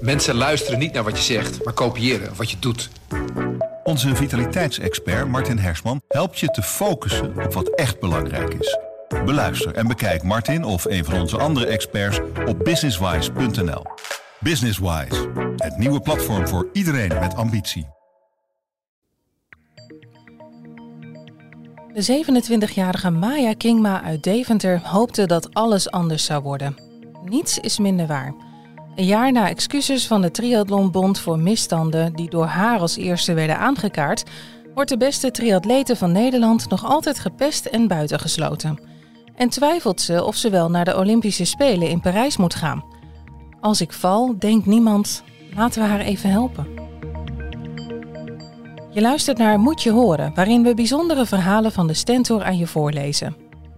Mensen luisteren niet naar wat je zegt, maar kopiëren wat je doet. Onze vitaliteitsexpert Martin Hersman helpt je te focussen op wat echt belangrijk is. Beluister en bekijk Martin of een van onze andere experts op businesswise.nl. Businesswise, het nieuwe platform voor iedereen met ambitie. De 27-jarige Maya Kingma uit Deventer hoopte dat alles anders zou worden. Niets is minder waar. Een jaar na excuses van de Triathlonbond voor misstanden die door haar als eerste werden aangekaart, wordt de beste triatlete van Nederland nog altijd gepest en buitengesloten. En twijfelt ze of ze wel naar de Olympische Spelen in Parijs moet gaan. Als ik val, denkt niemand: laten we haar even helpen. Je luistert naar Moet je horen, waarin we bijzondere verhalen van de Stentor aan je voorlezen.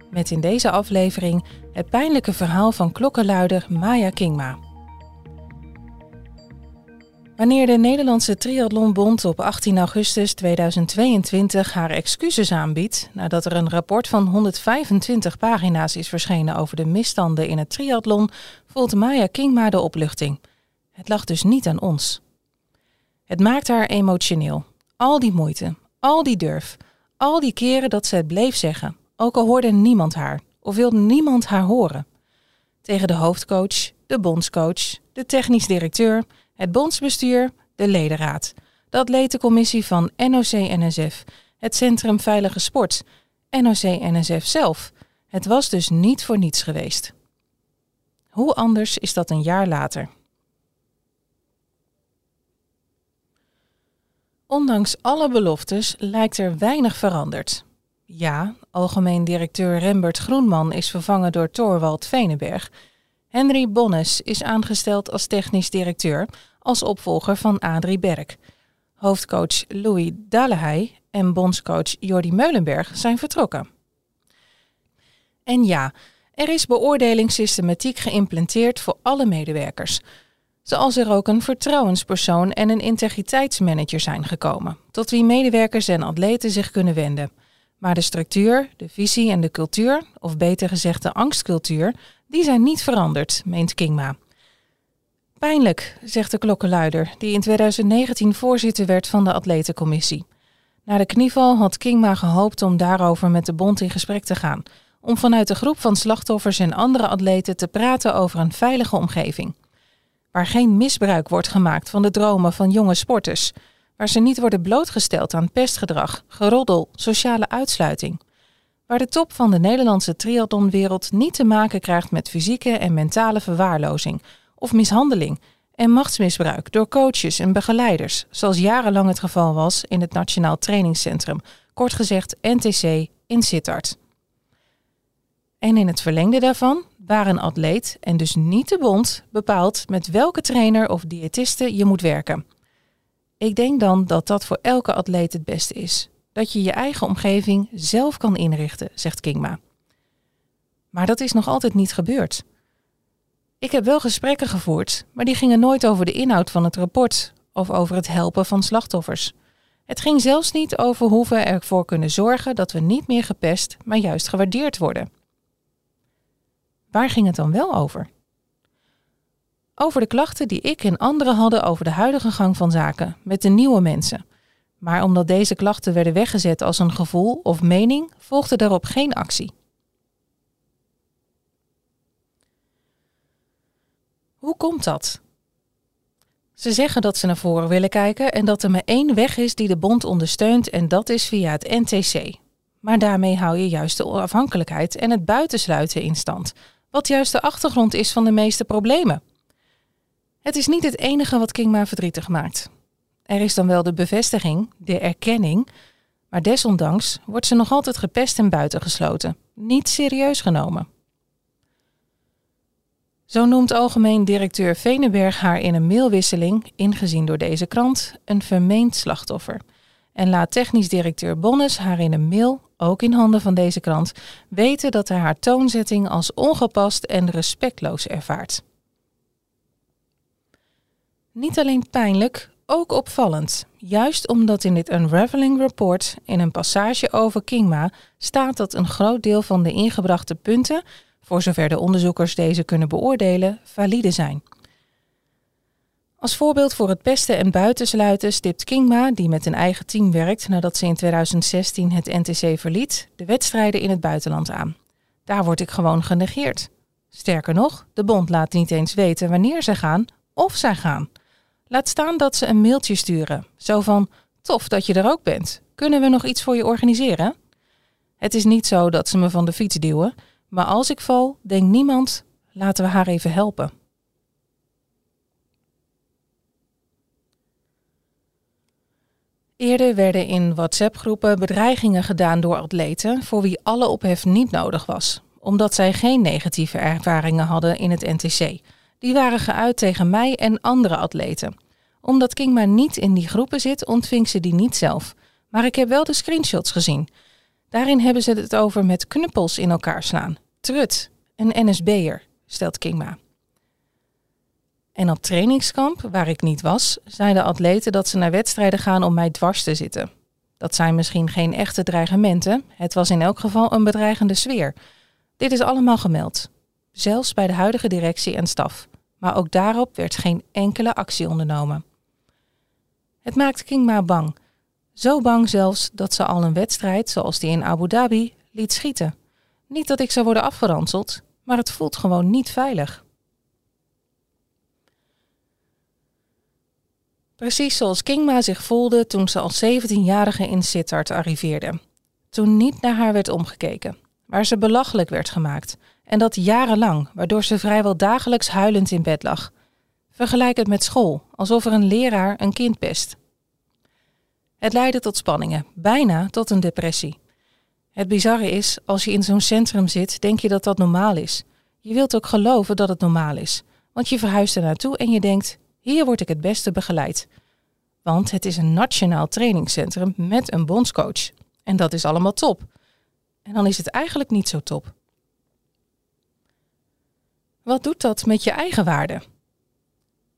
Met in deze aflevering het pijnlijke verhaal van klokkenluider Maya Kingma. Wanneer de Nederlandse Triathlonbond op 18 augustus 2022 haar excuses aanbiedt nadat er een rapport van 125 pagina's is verschenen over de misstanden in het triathlon, voelt Maya Kingma de opluchting. Het lag dus niet aan ons. Het maakt haar emotioneel. Al die moeite, al die durf, al die keren dat ze het bleef zeggen, ook al hoorde niemand haar of wilde niemand haar horen. Tegen de hoofdcoach, de bondscoach, de technisch directeur, het bondsbestuur, de ledenraad, de atletencommissie van NOC-NSF, het Centrum Veilige Sport, NOC-NSF zelf. Het was dus niet voor niets geweest. Hoe anders is dat een jaar later? Ondanks alle beloftes lijkt er weinig veranderd. Ja, algemeen directeur Rembert Groenman is vervangen door Torwald Venenberg. Henry Bonnes is aangesteld als technisch directeur, als opvolger van Adrie Berk. Hoofdcoach Louis Dallehey en bondscoach Jordi Meulenberg zijn vertrokken. En ja, er is beoordelingssystematiek geïmplementeerd voor alle medewerkers. Zoals er ook een vertrouwenspersoon en een integriteitsmanager zijn gekomen, tot wie medewerkers en atleten zich kunnen wenden. Maar de structuur, de visie en de cultuur, of beter gezegd de angstcultuur, die zijn niet veranderd, meent Kingma. Pijnlijk, zegt de klokkenluider, die in 2019 voorzitter werd van de atletencommissie. Na de knieval had Kingma gehoopt om daarover met de bond in gesprek te gaan, om vanuit de groep van slachtoffers en andere atleten te praten over een veilige omgeving. Waar geen misbruik wordt gemaakt van de dromen van jonge sporters, waar ze niet worden blootgesteld aan pestgedrag, geroddel, sociale uitsluiting. Waar de top van de Nederlandse triathlonwereld niet te maken krijgt met fysieke en mentale verwaarlozing of mishandeling en machtsmisbruik door coaches en begeleiders, zoals jarenlang het geval was in het Nationaal Trainingscentrum, kort gezegd NTC in Sittard. En in het verlengde daarvan waar een atleet, en dus niet de bond, bepaalt met welke trainer of diëtiste je moet werken. Ik denk dan dat dat voor elke atleet het beste is. Dat je je eigen omgeving zelf kan inrichten, zegt Kingma. Maar dat is nog altijd niet gebeurd. Ik heb wel gesprekken gevoerd, maar die gingen nooit over de inhoud van het rapport of over het helpen van slachtoffers. Het ging zelfs niet over hoe we ervoor kunnen zorgen dat we niet meer gepest, maar juist gewaardeerd worden. Waar ging het dan wel over? Over de klachten die ik en anderen hadden over de huidige gang van zaken met de nieuwe mensen. Maar omdat deze klachten werden weggezet als een gevoel of mening, volgde daarop geen actie. Hoe komt dat? Ze zeggen dat ze naar voren willen kijken en dat er maar één weg is die de bond ondersteunt en dat is via het NTC. Maar daarmee hou je juist de onafhankelijkheid en het buitensluiten in stand, wat juist de achtergrond is van de meeste problemen. Het is niet het enige wat Kingma verdrietig maakt. Er is dan wel de bevestiging, de erkenning, maar desondanks wordt ze nog altijd gepest en buitengesloten, niet serieus genomen. Zo noemt algemeen directeur Venenberg haar in een mailwisseling, ingezien door deze krant, een vermeend slachtoffer. En laat technisch directeur Bonnes haar in een mail ook in handen van deze krant, weten dat hij haar toonzetting als ongepast en respectloos ervaart. Niet alleen pijnlijk, ook opvallend. Juist omdat in dit Unraveling Report in een passage over Kingma staat dat een groot deel van de ingebrachte punten, voor zover de onderzoekers deze kunnen beoordelen, valide zijn. Als voorbeeld voor het pesten en buitensluiten stipt Kingma, die met een eigen team werkt nadat ze in 2016 het NTC verliet, de wedstrijden in het buitenland aan. Daar word ik gewoon genegeerd. Sterker nog, de bond laat niet eens weten wanneer ze gaan of zij gaan. Laat staan dat ze een mailtje sturen, zo van tof dat je er ook bent. Kunnen we nog iets voor je organiseren? Het is niet zo dat ze me van de fiets duwen, maar als ik val, denkt niemand: laten we haar even helpen. Eerder werden in WhatsApp-groepen bedreigingen gedaan door atleten voor wie alle ophef niet nodig was, omdat zij geen negatieve ervaringen hadden in het NTC. Die waren geuit tegen mij en andere atleten. Omdat Kingma niet in die groepen zit, ontving ze die niet zelf. Maar ik heb wel de screenshots gezien. Daarin hebben ze het over met knuppels in elkaar slaan. Trut, een NSB'er, stelt Kingma. En op trainingskamp, waar ik niet was, zeiden atleten dat ze naar wedstrijden gaan om mij dwars te zitten. Dat zijn misschien geen echte dreigementen, het was in elk geval een bedreigende sfeer. Dit is allemaal gemeld, zelfs bij de huidige directie en staf. Maar ook daarop werd geen enkele actie ondernomen. Het maakt Kingma bang. Zo bang zelfs dat ze al een wedstrijd, zoals die in Abu Dhabi, liet schieten. Niet dat ik zou worden afgeranseld, maar het voelt gewoon niet veilig. Precies zoals Kingma zich voelde toen ze als 17-jarige in Sittard arriveerde. Toen niet naar haar werd omgekeken, waar ze belachelijk werd gemaakt. En dat jarenlang, waardoor ze vrijwel dagelijks huilend in bed lag. Vergelijk het met school, alsof er een leraar een kind pest. Het leidde tot spanningen, bijna tot een depressie. Het bizarre is, als je in zo'n centrum zit, denk je dat dat normaal is. Je wilt ook geloven dat het normaal is, want je verhuist er naartoe en je denkt: hier word ik het beste begeleid. Want het is een nationaal trainingscentrum met een bondscoach. En dat is allemaal top. En dan is het eigenlijk niet zo top. Wat doet dat met je eigen waarde?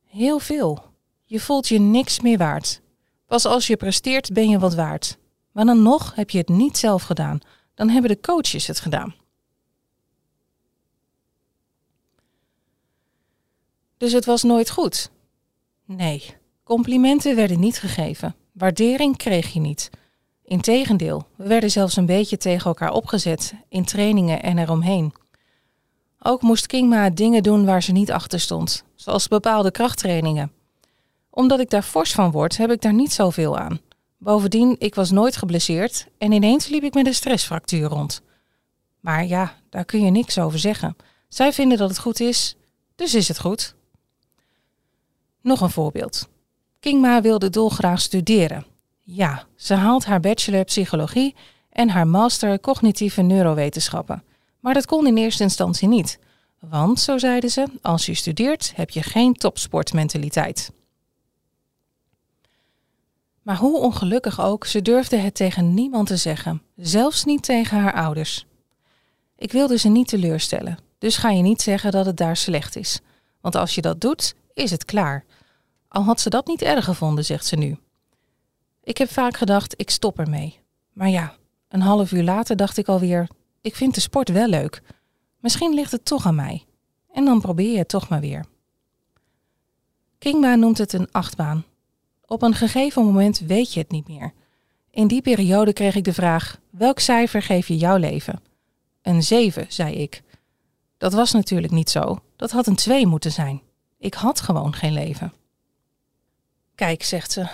Heel veel. Je voelt je niks meer waard. Pas als je presteert ben je wat waard. Maar dan nog heb je het niet zelf gedaan. Dan hebben de coaches het gedaan. Dus het was nooit goed. Nee, complimenten werden niet gegeven. Waardering kreeg je niet. Integendeel, we werden zelfs een beetje tegen elkaar opgezet in trainingen en eromheen. Ook moest Kingma dingen doen waar ze niet achter stond, zoals bepaalde krachttrainingen. Omdat ik daar fors van word, heb ik daar niet zoveel aan. Bovendien, ik was nooit geblesseerd en ineens liep ik met een stressfractuur rond. Maar ja, daar kun je niks over zeggen. Zij vinden dat het goed is, dus is het goed. Nog een voorbeeld. Kingma wilde dolgraag studeren. Ja, ze haalt haar bachelor psychologie en haar master cognitieve neurowetenschappen. Maar dat kon in eerste instantie niet. Want, zo zeiden ze, als je studeert heb je geen topsportmentaliteit. Maar hoe ongelukkig ook, ze durfde het tegen niemand te zeggen, zelfs niet tegen haar ouders. Ik wilde ze niet teleurstellen, dus ga je niet zeggen dat het daar slecht is. Want als je dat doet, is het klaar. Al had ze dat niet erg gevonden, zegt ze nu. Ik heb vaak gedacht, ik stop ermee. Maar ja, een half uur later dacht ik alweer, ik vind de sport wel leuk. Misschien ligt het toch aan mij. En dan probeer je het toch maar weer. Kingma noemt het een achtbaan. Op een gegeven moment weet je het niet meer. In die periode kreeg ik de vraag: welk cijfer geef je jouw leven? Een 7, zei ik. Dat was natuurlijk niet zo. Dat had een 2 moeten zijn. Ik had gewoon geen leven. Kijk, zegt ze,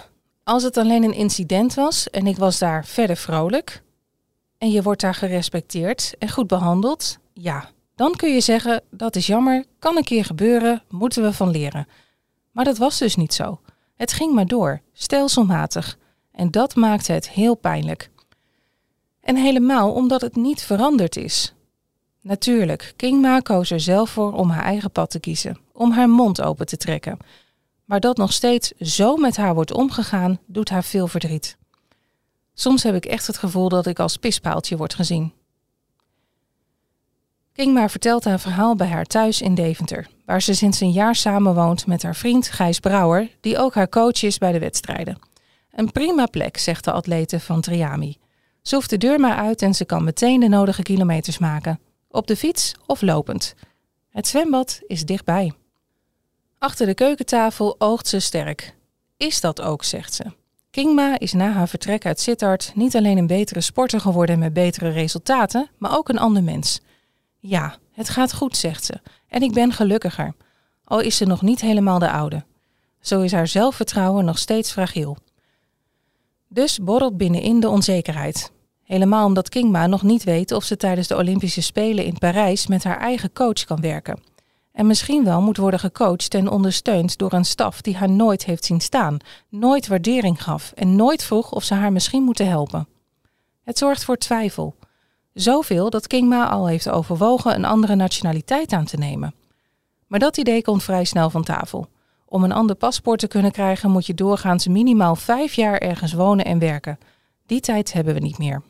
als het alleen een incident was en ik was daar verder vrolijk en je wordt daar gerespecteerd en goed behandeld, ja, dan kun je zeggen dat is jammer, kan een keer gebeuren, moeten we van leren. Maar dat was dus niet zo. Het ging maar door, stelselmatig. En dat maakte het heel pijnlijk. En helemaal omdat het niet veranderd is. Natuurlijk, Kingma koos er zelf voor om haar eigen pad te kiezen, om haar mond open te trekken. Maar dat nog steeds zo met haar wordt omgegaan, doet haar veel verdriet. Soms heb ik echt het gevoel dat ik als pispaaltje word gezien. Kingma vertelt haar verhaal bij haar thuis in Deventer, waar ze sinds een jaar samenwoont met haar vriend Gijs Brouwer, die ook haar coach is bij de wedstrijden. Een prima plek, zegt de atlete van Triami. Ze hoeft de deur maar uit en ze kan meteen de nodige kilometers maken, op de fiets of lopend. Het zwembad is dichtbij. Achter de keukentafel oogt ze sterk. Is dat ook, zegt ze. Kingma is na haar vertrek uit Sittard niet alleen een betere sporter geworden met betere resultaten, maar ook een ander mens. Ja, het gaat goed, zegt ze, en ik ben gelukkiger. Al is ze nog niet helemaal de oude. Zo is haar zelfvertrouwen nog steeds fragiel. Dus borrelt binnenin de onzekerheid. Helemaal omdat Kingma nog niet weet of ze tijdens de Olympische Spelen in Parijs met haar eigen coach kan werken. En misschien wel moet worden gecoacht en ondersteund door een staf die haar nooit heeft zien staan, nooit waardering gaf en nooit vroeg of ze haar misschien moeten helpen. Het zorgt voor twijfel. Zoveel dat Kingma al heeft overwogen een andere nationaliteit aan te nemen. Maar dat idee komt vrij snel van tafel. Om een ander paspoort te kunnen krijgen moet je doorgaans minimaal vijf jaar ergens wonen en werken. Die tijd hebben we niet meer.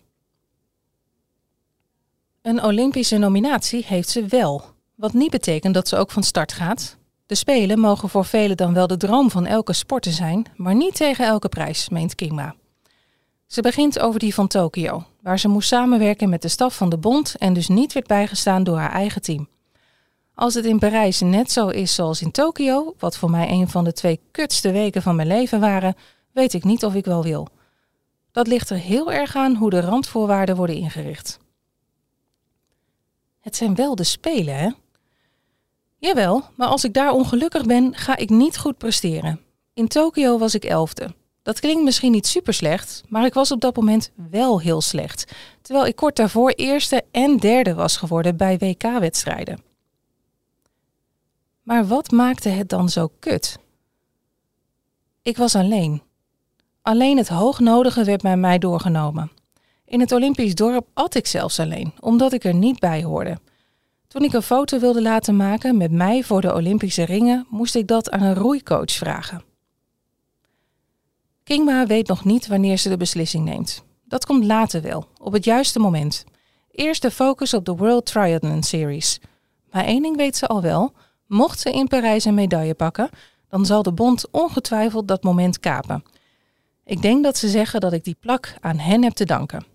Een Olympische nominatie heeft ze wel, wat niet betekent dat ze ook van start gaat. De Spelen mogen voor velen dan wel de droom van elke sporter zijn, maar niet tegen elke prijs, meent Kingma. Ze begint over die van Tokio, waar ze moest samenwerken met de staf van de bond en dus niet werd bijgestaan door haar eigen team. Als het in Parijs net zo is zoals in Tokio, wat voor mij een van de twee kutste weken van mijn leven waren, weet ik niet of ik wel wil. Dat ligt er heel erg aan hoe de randvoorwaarden worden ingericht. Het zijn wel de Spelen, hè? Jawel, maar als ik daar ongelukkig ben, ga ik niet goed presteren. In Tokio was ik elfde. Dat klinkt misschien niet super slecht, maar ik was op dat moment wel heel slecht. Terwijl ik kort daarvoor eerste en derde was geworden bij WK-wedstrijden. Maar wat maakte het dan zo kut? Ik was alleen. Alleen het hoognodige werd bij mij doorgenomen. In het Olympisch dorp at ik zelfs alleen, omdat ik er niet bij hoorde. Toen ik een foto wilde laten maken met mij voor de Olympische ringen, moest ik dat aan een roeicoach vragen. Kingma weet nog niet wanneer ze de beslissing neemt. Dat komt later wel, op het juiste moment. Eerst de focus op de World Triathlon Series. Maar één ding weet ze al wel: mocht ze in Parijs een medaille pakken, dan zal de bond ongetwijfeld dat moment kapen. Ik denk dat ze zeggen dat ik die plak aan hen heb te danken.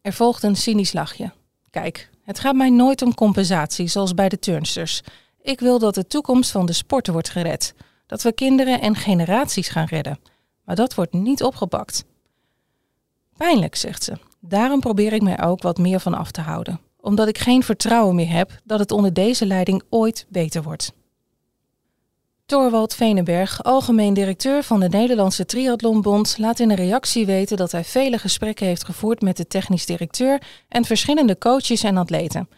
Er volgt een cynisch lachje. Kijk, het gaat mij nooit om compensatie zoals bij de turnsters. Ik wil dat de toekomst van de sporten wordt gered. Dat we kinderen en generaties gaan redden. Maar dat wordt niet opgepakt. Pijnlijk, zegt ze. Daarom probeer ik mij ook wat meer van af te houden. Omdat ik geen vertrouwen meer heb dat het onder deze leiding ooit beter wordt. Torwald Venenberg, algemeen directeur van de Nederlandse Triathlonbond, laat in een reactie weten dat hij vele gesprekken heeft gevoerd met de technisch directeur en verschillende coaches en atleten.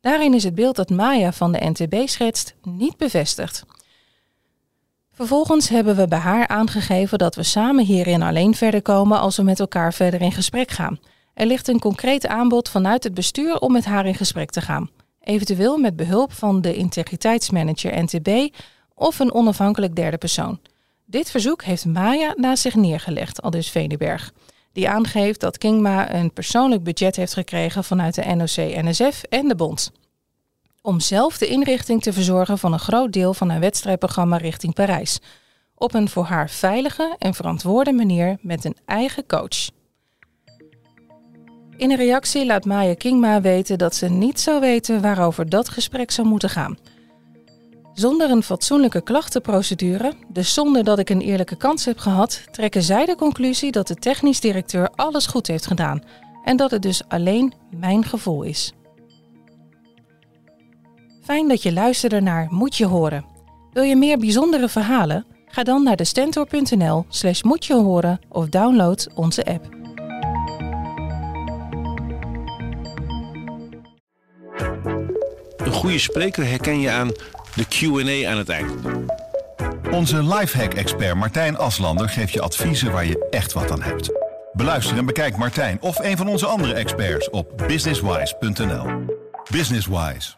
Daarin is het beeld dat Maya van de NTB schetst niet bevestigd. Vervolgens hebben we bij haar aangegeven dat we samen hierin alleen verder komen als we met elkaar verder in gesprek gaan. Er ligt een concreet aanbod vanuit het bestuur om met haar in gesprek te gaan. Eventueel met behulp van de integriteitsmanager NTB of een onafhankelijk derde persoon. Dit verzoek heeft Maya naast zich neergelegd, al dus Veneberg. Die aangeeft dat Kingma een persoonlijk budget heeft gekregen vanuit de NOC-NSF en de Bond. Om zelf de inrichting te verzorgen van een groot deel van haar wedstrijdprogramma richting Parijs. Op een voor haar veilige en verantwoorde manier met een eigen coach. In een reactie laat Maya Kingma weten dat ze niet zou weten waarover dat gesprek zou moeten gaan. Zonder een fatsoenlijke klachtenprocedure, dus zonder dat ik een eerlijke kans heb gehad, trekken zij de conclusie dat de technisch directeur alles goed heeft gedaan en dat het dus alleen mijn gevoel is. Fijn dat je luisterde naar Moet je horen. Wil je meer bijzondere verhalen? Ga dan naar de stentor.nl slash moet je horen of download onze app. Een goede spreker herken je aan de QA aan het eind. Onze lifehack-expert Martijn Aslander geeft je adviezen waar je echt wat aan hebt. Beluister en bekijk Martijn of een van onze andere experts op businesswise.nl. Businesswise,